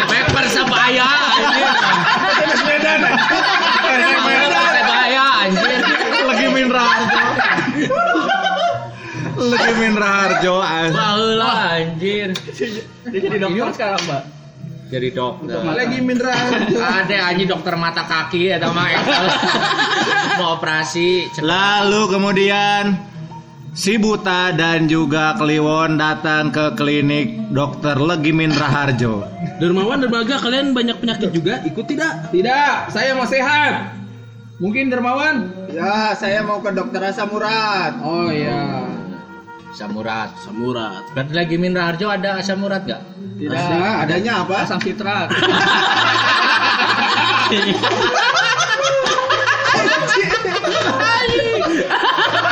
[SPEAKER 3] Mek *laughs* persebaya anjir. Persebaya anjir.
[SPEAKER 1] Lagi Min Raharjo. Lagi Min Raharjo.
[SPEAKER 3] Baheula anjir.
[SPEAKER 8] Dia jadi dokter sekarang pak.
[SPEAKER 3] Jadi dokter.
[SPEAKER 6] Lagi Mindra.
[SPEAKER 3] Ada anjing dokter mata kaki ya mah *laughs* mau operasi.
[SPEAKER 1] Lalu kemudian si Buta dan juga Kliwon datang ke klinik dokter Legimin Raharjo.
[SPEAKER 2] Dermawan Dermaga kalian banyak penyakit juga ikut tidak?
[SPEAKER 6] Tidak, saya mau sehat. Mungkin Dermawan?
[SPEAKER 9] Ya, saya mau ke dokter Asam Murad.
[SPEAKER 6] Oh iya.
[SPEAKER 3] Samurat.
[SPEAKER 2] Samurat.
[SPEAKER 3] Berarti lagi Minra Harjo ada asam urat gak?
[SPEAKER 8] Tidak.
[SPEAKER 9] Nah, adanya apa?
[SPEAKER 8] Asam sitrat.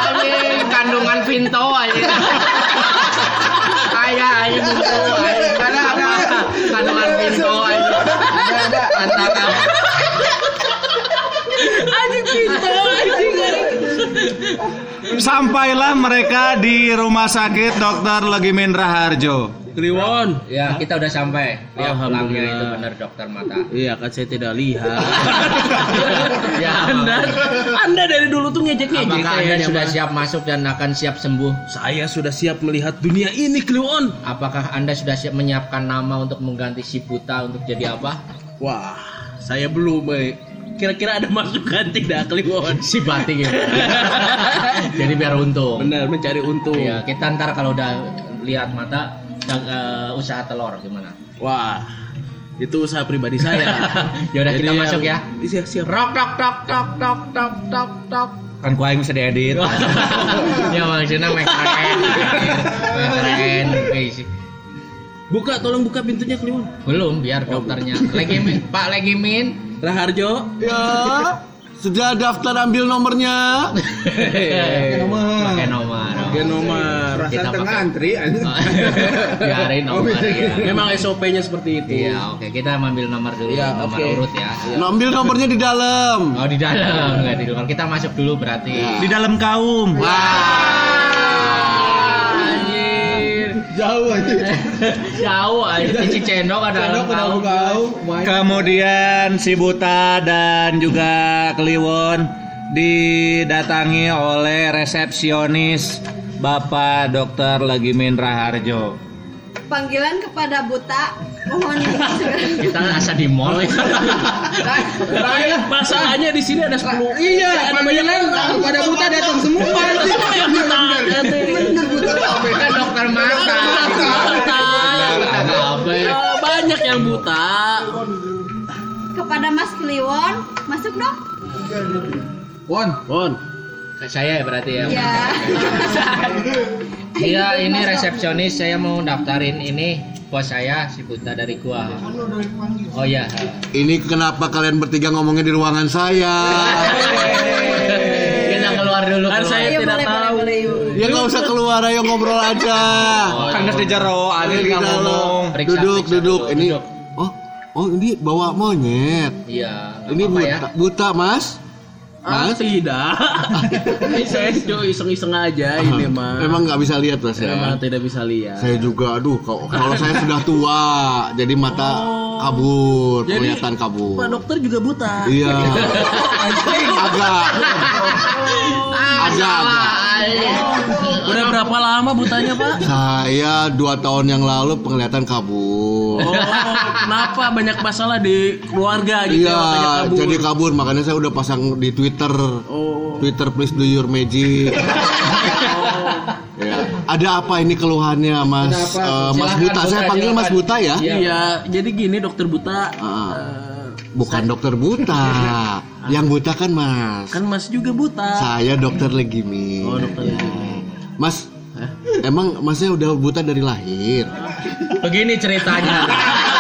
[SPEAKER 3] Anjing kandungan Vinto anjing. Kaya anjing Vinto anjing. Ada ada kandungan Vinto anjing. Mantap.
[SPEAKER 2] Anjing pintu anjing.
[SPEAKER 1] Sampailah mereka di rumah sakit Dr. Legimin Raharjo.
[SPEAKER 2] Kliwon.
[SPEAKER 3] Ya, kita udah sampai. Lihat
[SPEAKER 2] Alhamdulillah.
[SPEAKER 3] itu benar dokter mata.
[SPEAKER 2] Iya kan saya tidak lihat. *laughs*
[SPEAKER 3] Ya,
[SPEAKER 2] anda, anda dari dulu tuh ngejek-ngejek
[SPEAKER 3] Apakah Anda
[SPEAKER 2] kayaknya,
[SPEAKER 3] sudah siap masuk dan akan siap sembuh?
[SPEAKER 2] Saya sudah siap melihat dunia ini, Kliwon.
[SPEAKER 3] Apakah Anda sudah siap menyiapkan nama untuk mengganti si buta untuk jadi apa?
[SPEAKER 2] Wah, saya belum. eh. Kira-kira ada masukan tidak, Kliwon?
[SPEAKER 3] Si batik ya. *laughs* jadi biar untung.
[SPEAKER 2] Benar, mencari untung.
[SPEAKER 3] Iya, kita ntar kalau udah lihat mata eh, usaha telur gimana?
[SPEAKER 2] Wah, itu usaha pribadi saya. *laughs*
[SPEAKER 3] Ya udah kita masuk ya.
[SPEAKER 2] Siap, siap.
[SPEAKER 3] Rok tok tok tok tok tok tok tok.
[SPEAKER 1] Kan kuaing bisa diedit. *laughs*
[SPEAKER 3] ya maksudnya make keren. Make keren. Guys.
[SPEAKER 2] Buka, tolong buka pintunya, Kliwon.
[SPEAKER 3] Belum biar dokternya. Legimin, Pak Legimin.
[SPEAKER 2] Raharjo.
[SPEAKER 10] Ya, sudah daftar ambil nomornya.
[SPEAKER 3] Pakai nomor. Pakai nomor.
[SPEAKER 2] Pakai nomor.
[SPEAKER 3] Kita
[SPEAKER 11] tengah
[SPEAKER 3] pakai.
[SPEAKER 11] antri *laughs*
[SPEAKER 3] Biarin nomor ya.
[SPEAKER 2] Memang SOP-nya seperti itu.
[SPEAKER 3] Iya, oke. Kita ambil nomor dulu,
[SPEAKER 2] Iya,
[SPEAKER 3] nomor urut ya.
[SPEAKER 10] Ambil nomornya di dalam.
[SPEAKER 3] Oh, di dalam, nggak di luar. Kita masuk dulu berarti.
[SPEAKER 1] Di dalam kaum.
[SPEAKER 3] Anjir.
[SPEAKER 6] Jauh aja. *laughs*
[SPEAKER 3] Jauh aja si Cendok ada dalam.
[SPEAKER 6] Kau
[SPEAKER 1] Kemudian si Buta dan juga Kliwon didatangi oleh resepsionis Bapak Dr. Legimin Raharjo.
[SPEAKER 4] Panggilan kepada buta mohon. *laughs*
[SPEAKER 3] Kita asa di mall.
[SPEAKER 2] Masalahnya di sini ada 10.
[SPEAKER 6] Iya, panggilan pada buta datang semua.
[SPEAKER 2] yang buta.
[SPEAKER 3] Kan dokter mata.
[SPEAKER 2] Buta.
[SPEAKER 3] Apa ya?
[SPEAKER 2] Eh, Banyak yang buta.
[SPEAKER 4] kepada Mas Kliwon masuk dong.
[SPEAKER 6] Won,
[SPEAKER 2] Bon.
[SPEAKER 3] Saya ya berarti ya.
[SPEAKER 4] Ya.
[SPEAKER 3] Iya, *laughs* ini resepsionis saya mau daftarin ini bos saya si Buta dari gua. Oh iya.
[SPEAKER 10] Ini kenapa kalian bertiga ngomongnya di ruangan saya? *laughs*
[SPEAKER 3] Kita keluar dulu.
[SPEAKER 2] Kan saya
[SPEAKER 4] Iya,
[SPEAKER 2] tidak
[SPEAKER 4] boleh, boleh,
[SPEAKER 2] tahu.
[SPEAKER 4] boleh.
[SPEAKER 10] Ya nggak usah keluar, ayo ngobrol aja.
[SPEAKER 1] Kan di jero, Adil
[SPEAKER 10] Di
[SPEAKER 1] nggak
[SPEAKER 10] dalam.
[SPEAKER 1] ngomong.
[SPEAKER 10] Duduk, duduk. Ini, oh, oh ini bawa monyet.
[SPEAKER 3] Iya. nggak
[SPEAKER 10] Ini buta,
[SPEAKER 3] ya.
[SPEAKER 10] buta, mas.
[SPEAKER 2] Ah,
[SPEAKER 10] Mas,
[SPEAKER 2] tidak. *laughs* Ini saya cuma iseng-iseng aja ini mah.
[SPEAKER 10] emang nggak bisa lihat mas ya?
[SPEAKER 2] Memang tidak bisa lihat.
[SPEAKER 10] Saya juga, aduh, kalau kalau saya sudah tua, jadi mata kabur,
[SPEAKER 2] Jadi,
[SPEAKER 10] kelihatan kabur.
[SPEAKER 2] Pak dokter juga buta.
[SPEAKER 10] Iya. *laughs* *laughs* agak. agak, agak.
[SPEAKER 2] Udah berapa lama butanya, Pak?
[SPEAKER 10] Saya dua tahun yang lalu penglihatan kabur.
[SPEAKER 2] Oh, kenapa banyak masalah di keluarga gitu ya,
[SPEAKER 10] Iya,
[SPEAKER 2] kabur.
[SPEAKER 10] jadi kabur. Makanya saya udah pasang di Twitter.
[SPEAKER 2] Oh.
[SPEAKER 10] Twitter please do your magic. Ya. Ada apa ini keluhannya Mas eh, Mas Buta? Saya
[SPEAKER 3] Buta,
[SPEAKER 10] panggil Mas. Buta ya.
[SPEAKER 2] Iya, jadi gini dokter buta.
[SPEAKER 10] Ah,
[SPEAKER 2] Eh,
[SPEAKER 10] bukan dokter buta. *laughs* Yang buta kan Mas.
[SPEAKER 2] kan Mas juga buta.
[SPEAKER 10] Saya dokter Legimi.
[SPEAKER 2] Oh, dokter
[SPEAKER 10] Ya. Mas, emang Masnya udah buta dari lahir?
[SPEAKER 3] Begini ceritanya. *laughs*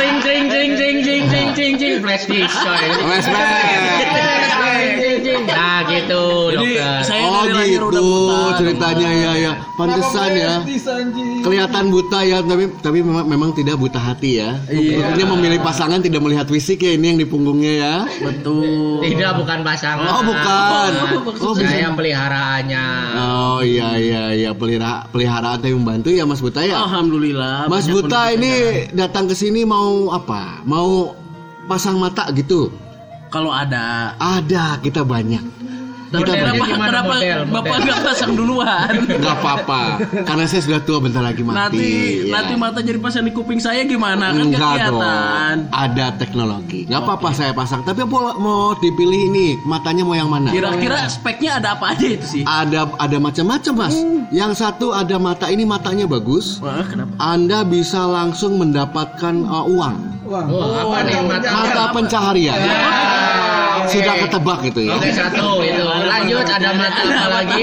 [SPEAKER 3] Tring tring tring tring tring tring tring tring flash disk coy.
[SPEAKER 10] Flashback.
[SPEAKER 3] Nah gitu
[SPEAKER 2] Jadi
[SPEAKER 3] dokter.
[SPEAKER 2] saya
[SPEAKER 10] Oh
[SPEAKER 2] dari lahir udah
[SPEAKER 10] gitu
[SPEAKER 2] buta.
[SPEAKER 10] ceritanya ya ya. Pantesan ya. Kelihatan buta ya, tapi tapi memang, memang tidak buta hati ya.
[SPEAKER 2] Iya.
[SPEAKER 10] Maksudnya memilih pasangan tidak melihat fisik ya ini yang di punggungnya ya.
[SPEAKER 2] Betul.
[SPEAKER 3] Tidak bukan pasangan.
[SPEAKER 10] Oh bukan. Oh bisa.
[SPEAKER 3] Saya peliharaannya.
[SPEAKER 10] Oh iya iya iya pelihara peliharaan tapi membantu ya Mas Buta ya.
[SPEAKER 2] Alhamdulillah.
[SPEAKER 10] Mas Buta ini datang ke sini mau apa? Mau pasang mata gitu?
[SPEAKER 2] kalau ada
[SPEAKER 10] Ada, kita banyak.
[SPEAKER 3] Modelnya
[SPEAKER 10] banyak.
[SPEAKER 2] kenapa
[SPEAKER 3] gimana
[SPEAKER 2] kenapa
[SPEAKER 3] model,
[SPEAKER 2] bapak nggak pasang duluan
[SPEAKER 10] Gak apa-apa, karena saya sudah tua bentar lagi mati.
[SPEAKER 2] nanti
[SPEAKER 10] ya.
[SPEAKER 2] nanti mata jadi pasang di kuping saya gimana kan
[SPEAKER 10] Enggak dong,
[SPEAKER 2] kelihatan
[SPEAKER 10] ada teknologi. Nggak apa-apa saya pasang. Tapi mau, mau dipilih ini matanya mau yang mana?
[SPEAKER 2] kira-kira speknya ada apa aja itu sih
[SPEAKER 10] Ada ada macam-macam mas. Yang satu ada mata ini matanya bagus.
[SPEAKER 2] Wah, kenapa
[SPEAKER 10] Anda bisa langsung mendapatkan uh, uang.
[SPEAKER 3] Oh, apa nih mata?
[SPEAKER 10] Mata pencaharian. Sudah ketebak itu ya.
[SPEAKER 3] Oke satu itu. Lanjut ada mata apa lagi?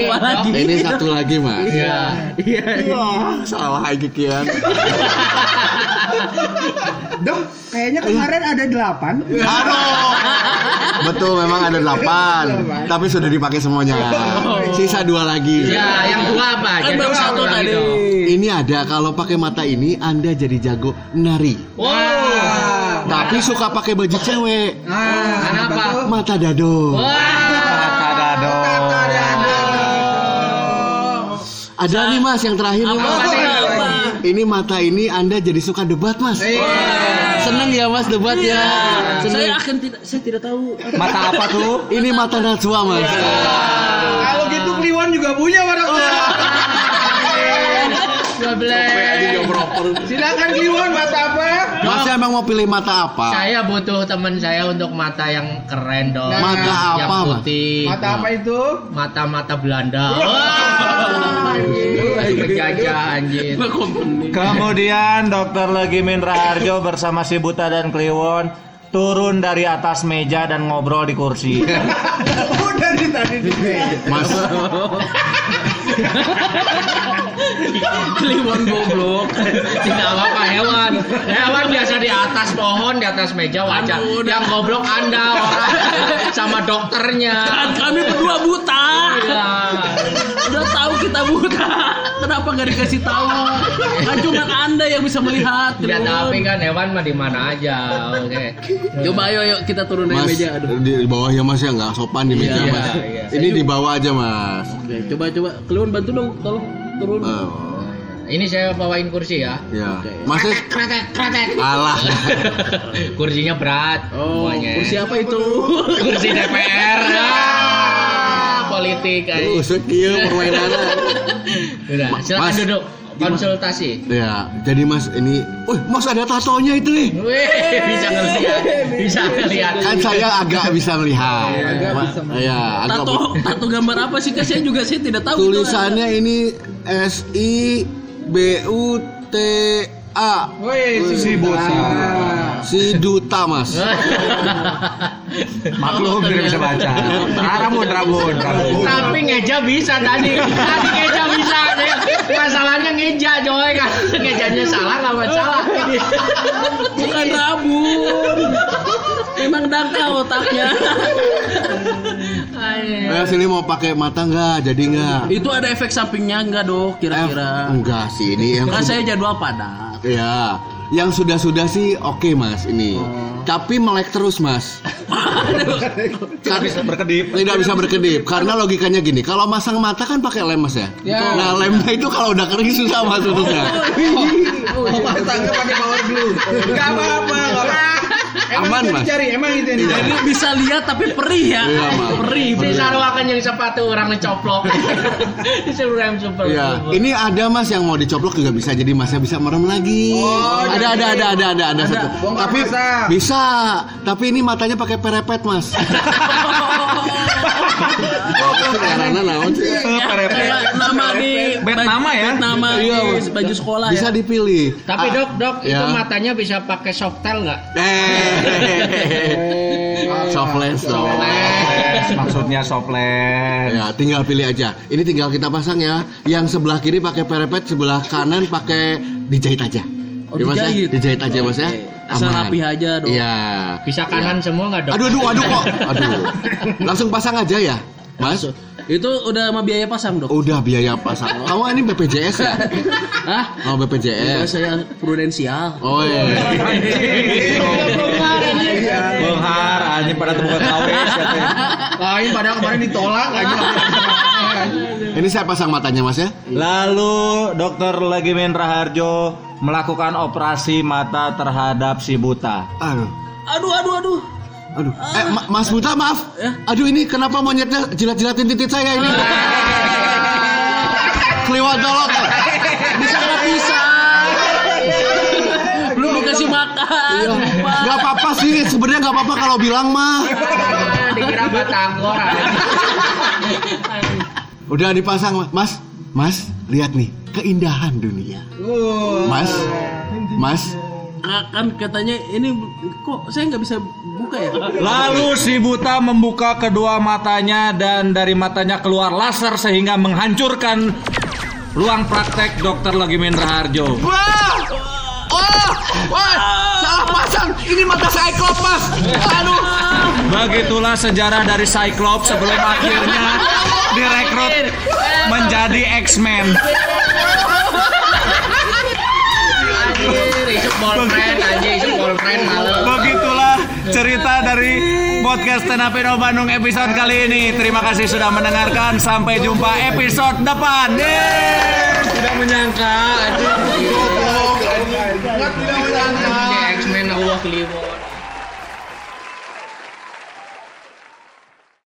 [SPEAKER 10] Ini satu lagi mas.
[SPEAKER 3] Iya.
[SPEAKER 10] Wah, salah lagi kian. *laughs*
[SPEAKER 9] Dok, kayaknya kemarin ada delapan.
[SPEAKER 10] Aduh. Betul memang ada delapan, tapi sudah dipakai semuanya. Sisa dua lagi.
[SPEAKER 3] Ya, yang dua apa?
[SPEAKER 2] kan
[SPEAKER 3] Jadi
[SPEAKER 2] baru satu
[SPEAKER 3] lagi
[SPEAKER 2] tadi?
[SPEAKER 10] Ini ada kalau pakai mata ini Anda jadi jago nari.
[SPEAKER 3] Wow.
[SPEAKER 10] Tapi suka pakai baju cewek.
[SPEAKER 3] Kenapa?
[SPEAKER 10] Mata dado.
[SPEAKER 3] Wah.
[SPEAKER 1] Mata dado.
[SPEAKER 10] Ada nih mas yang terakhir nih
[SPEAKER 2] Apa,
[SPEAKER 10] mas.
[SPEAKER 2] apa?
[SPEAKER 10] Ini mata ini anda jadi suka debat mas. Seneng ya mas debat ya.
[SPEAKER 2] Saya
[SPEAKER 10] Seneng.
[SPEAKER 2] akan tidak saya tidak tahu
[SPEAKER 1] Mata apa tuh?
[SPEAKER 10] Ini mata Najwa mas.
[SPEAKER 6] Kalau gitu Kliwon juga punya pada Silakan Kliwon mata apa?
[SPEAKER 10] Mas yang mau pilih mata apa?
[SPEAKER 3] Saya butuh teman saya untuk mata yang keren dong.
[SPEAKER 10] Mata
[SPEAKER 3] yang
[SPEAKER 10] apa,
[SPEAKER 3] putih.
[SPEAKER 6] Mata apa itu?
[SPEAKER 3] Mata-mata Belanda. Wah. Penjajah anjir.
[SPEAKER 1] Kemudian Dokter Legimin Raharjo bersama si Buta dan Kliwon turun dari atas meja dan ngobrol di kursi. *laughs*
[SPEAKER 6] Udah di tadi di
[SPEAKER 10] Mas.
[SPEAKER 2] Kliwon goblok
[SPEAKER 3] Tidak apa-apa hewan. Hewan pohon, di atas meja wajar.
[SPEAKER 2] Aduh, udah.
[SPEAKER 3] Yang goblok Anda orang *laughs* sama dokternya.
[SPEAKER 2] kan kami berdua buta
[SPEAKER 3] Iya.
[SPEAKER 2] udah tahu kita buta kenapa nggak dikasih tahu kan cuma anda yang bisa melihat
[SPEAKER 3] Ya tapi kan hewan mah di mana aja. Oke.
[SPEAKER 2] coba ayo yuk kita turun dari meja aduh
[SPEAKER 10] di bawah ya mas ya nggak sopan di meja
[SPEAKER 2] Iya,
[SPEAKER 10] mas.
[SPEAKER 3] iya.
[SPEAKER 10] Ini di bawah aja mas.
[SPEAKER 2] Oke, coba coba Kliwon bantu dong tolong turun
[SPEAKER 10] Oh,
[SPEAKER 3] Ini saya bawain kursi ya.
[SPEAKER 10] ya. Mas alah. *laughs*
[SPEAKER 3] Kursinya berat.
[SPEAKER 2] oh
[SPEAKER 3] semuanya.
[SPEAKER 2] kursi apa itu *laughs*
[SPEAKER 3] Kursi DPR. *laughs* Ah, politik aja.
[SPEAKER 10] Usut kieu permainan.
[SPEAKER 3] Udah, silakan
[SPEAKER 10] Mas.
[SPEAKER 3] duduk. Konsultasi.
[SPEAKER 10] Ya, jadi mas ini, wih mas ada tatonya itu nih.
[SPEAKER 3] Wih, bisa ngeliat, bisa ngeliat.
[SPEAKER 10] Kan saya agak bisa melihat.
[SPEAKER 6] Agak
[SPEAKER 10] Ma-
[SPEAKER 6] bisa
[SPEAKER 10] Ya, agak
[SPEAKER 2] tato tato gambar apa sih saya juga saya tidak tahu itu
[SPEAKER 10] tulisannya ini S I B U T A.
[SPEAKER 6] Woi,
[SPEAKER 10] Si
[SPEAKER 6] Buta.
[SPEAKER 10] Si duta mas. *laughs*
[SPEAKER 1] Maklum tidak bisa baca. Rambut, rambut, rambut.
[SPEAKER 3] Tapi ngeja bisa tadi. Tadi ngeja bisa. Masalahnya ngeja, Joy. Kan ngejanya salah nggak masalah.
[SPEAKER 2] bukan rabun memang dangkal otaknya
[SPEAKER 10] Eh, sini mau pakai mata nggak? Jadi nggak?
[SPEAKER 2] itu ada efek sampingnya enggak dok?
[SPEAKER 10] Eh,
[SPEAKER 2] kira-kira
[SPEAKER 10] enggak sih ini yang
[SPEAKER 2] kan saya jadwal padat.
[SPEAKER 10] Ya yang sudah sudah sih oke mas ini. Tapi melek terus mas.
[SPEAKER 1] Tidak bisa berkedip.
[SPEAKER 10] tidak bisa berkedip. Karena logikanya gini kalau masang mata kan pakai lem mas ya,
[SPEAKER 6] Ya.
[SPEAKER 10] nah lemnya itu kalau udah kering susah mas putusnya
[SPEAKER 6] Oh, *laughs* pasangnya pakai power glue. Enggak apa-apa, enggak apa. Emang
[SPEAKER 10] Aman, Mas.
[SPEAKER 6] dicari, emang itu yang dicari.
[SPEAKER 2] jadi bisa lihat tapi perih ya
[SPEAKER 10] Iya,
[SPEAKER 2] perih
[SPEAKER 3] Si Sarwakan yang sepatu orang ngecoplok. Disuruh rem super.
[SPEAKER 10] Ya, ini ada mas yang mau dicoplok juga bisa jadi masnya bisa merem lagi. ada, ada, ada, ada, ada, ada, satu.
[SPEAKER 6] Bongkar
[SPEAKER 10] Tapi bisa. Tapi ini matanya pakai perepet mas. Karena naon sih?
[SPEAKER 2] kayak nama di
[SPEAKER 1] Bet nama ya?
[SPEAKER 2] bet nama
[SPEAKER 10] Iya,
[SPEAKER 2] baju sekolah
[SPEAKER 10] Bisa
[SPEAKER 2] ya
[SPEAKER 10] dipilih.
[SPEAKER 3] Tapi
[SPEAKER 10] Ah,
[SPEAKER 3] dok, dok, itu
[SPEAKER 10] ya.
[SPEAKER 3] matanya bisa pakai softel nggak?
[SPEAKER 10] Eh, soft lens dong.
[SPEAKER 1] Maksudnya soplen.
[SPEAKER 10] Ya, tinggal pilih aja. Ini tinggal kita pasang ya. Yang sebelah kiri pakai perepet, sebelah kanan pakai dijahit aja.
[SPEAKER 2] Oh,
[SPEAKER 10] Ya, Mas, ya?
[SPEAKER 2] dijahit.
[SPEAKER 10] Dijahit aja mas ya.
[SPEAKER 2] asal
[SPEAKER 10] Aman.
[SPEAKER 2] rapi aja dong
[SPEAKER 10] Iya.
[SPEAKER 3] Bisa kanan semua nggak dok?
[SPEAKER 10] Aduh, aduh, aduh kok. *laughs* Aduh. Langsung pasang aja ya, Mas.
[SPEAKER 2] Itu udah sama biaya pasang dok
[SPEAKER 10] Udah biaya pasang. *laughs* Kamu ini BPJS ya?
[SPEAKER 2] Hah?
[SPEAKER 10] Oh
[SPEAKER 2] Ya,
[SPEAKER 10] BPJS.
[SPEAKER 2] saya prudensial
[SPEAKER 10] Oh iya. *laughs*
[SPEAKER 1] Benghar, anjing pada terbuka kawis. ya, teh.
[SPEAKER 6] Lain padahal kemarin ditolak aja. *laughs*
[SPEAKER 10] Ini saya pasang matanya Mas ya.
[SPEAKER 1] Lalu Dokter Legimin Raharjo melakukan operasi mata terhadap si buta.
[SPEAKER 10] Aduh.
[SPEAKER 2] aduh aduh aduh
[SPEAKER 10] Aduh. Eh Ma- Mas Buta maaf. Aduh ini kenapa monyetnya jilat-jilatin titik saya ini? Keliwat dolot.
[SPEAKER 2] bisa nggak bisa belum dikasih makan
[SPEAKER 10] Iya. Gak apa-apa sih, sebenarnya gak apa-apa kalau bilang mah.
[SPEAKER 3] Ah, Dikira batagor.
[SPEAKER 10] Udah dipasang, Mas. Mas, lihat nih, keindahan dunia. Mas, Mas,
[SPEAKER 2] Ah, kan katanya ini kok saya nggak bisa buka ya
[SPEAKER 1] Lalu si buta membuka kedua matanya dan dari matanya keluar laser sehingga menghancurkan ruang praktek Dokter Legimin Raharjo.
[SPEAKER 10] Wah! Oh! Wah! Salah pasang. Ini mata Cyclops. Aduh.
[SPEAKER 1] Begitulah sejarah dari Cyclops sebelum akhirnya direkrut menjadi X-Men.
[SPEAKER 3] Anjir, isuk ball friend, anjir, isuk ball friend malu.
[SPEAKER 1] Begitulah cerita dari podcast Tenapino Bandung episode kali ini. Terima kasih sudah mendengarkan. Sampai jumpa episode depan. Yeay.
[SPEAKER 9] Tidak menyangka
[SPEAKER 3] X-Men Allah Kliwon.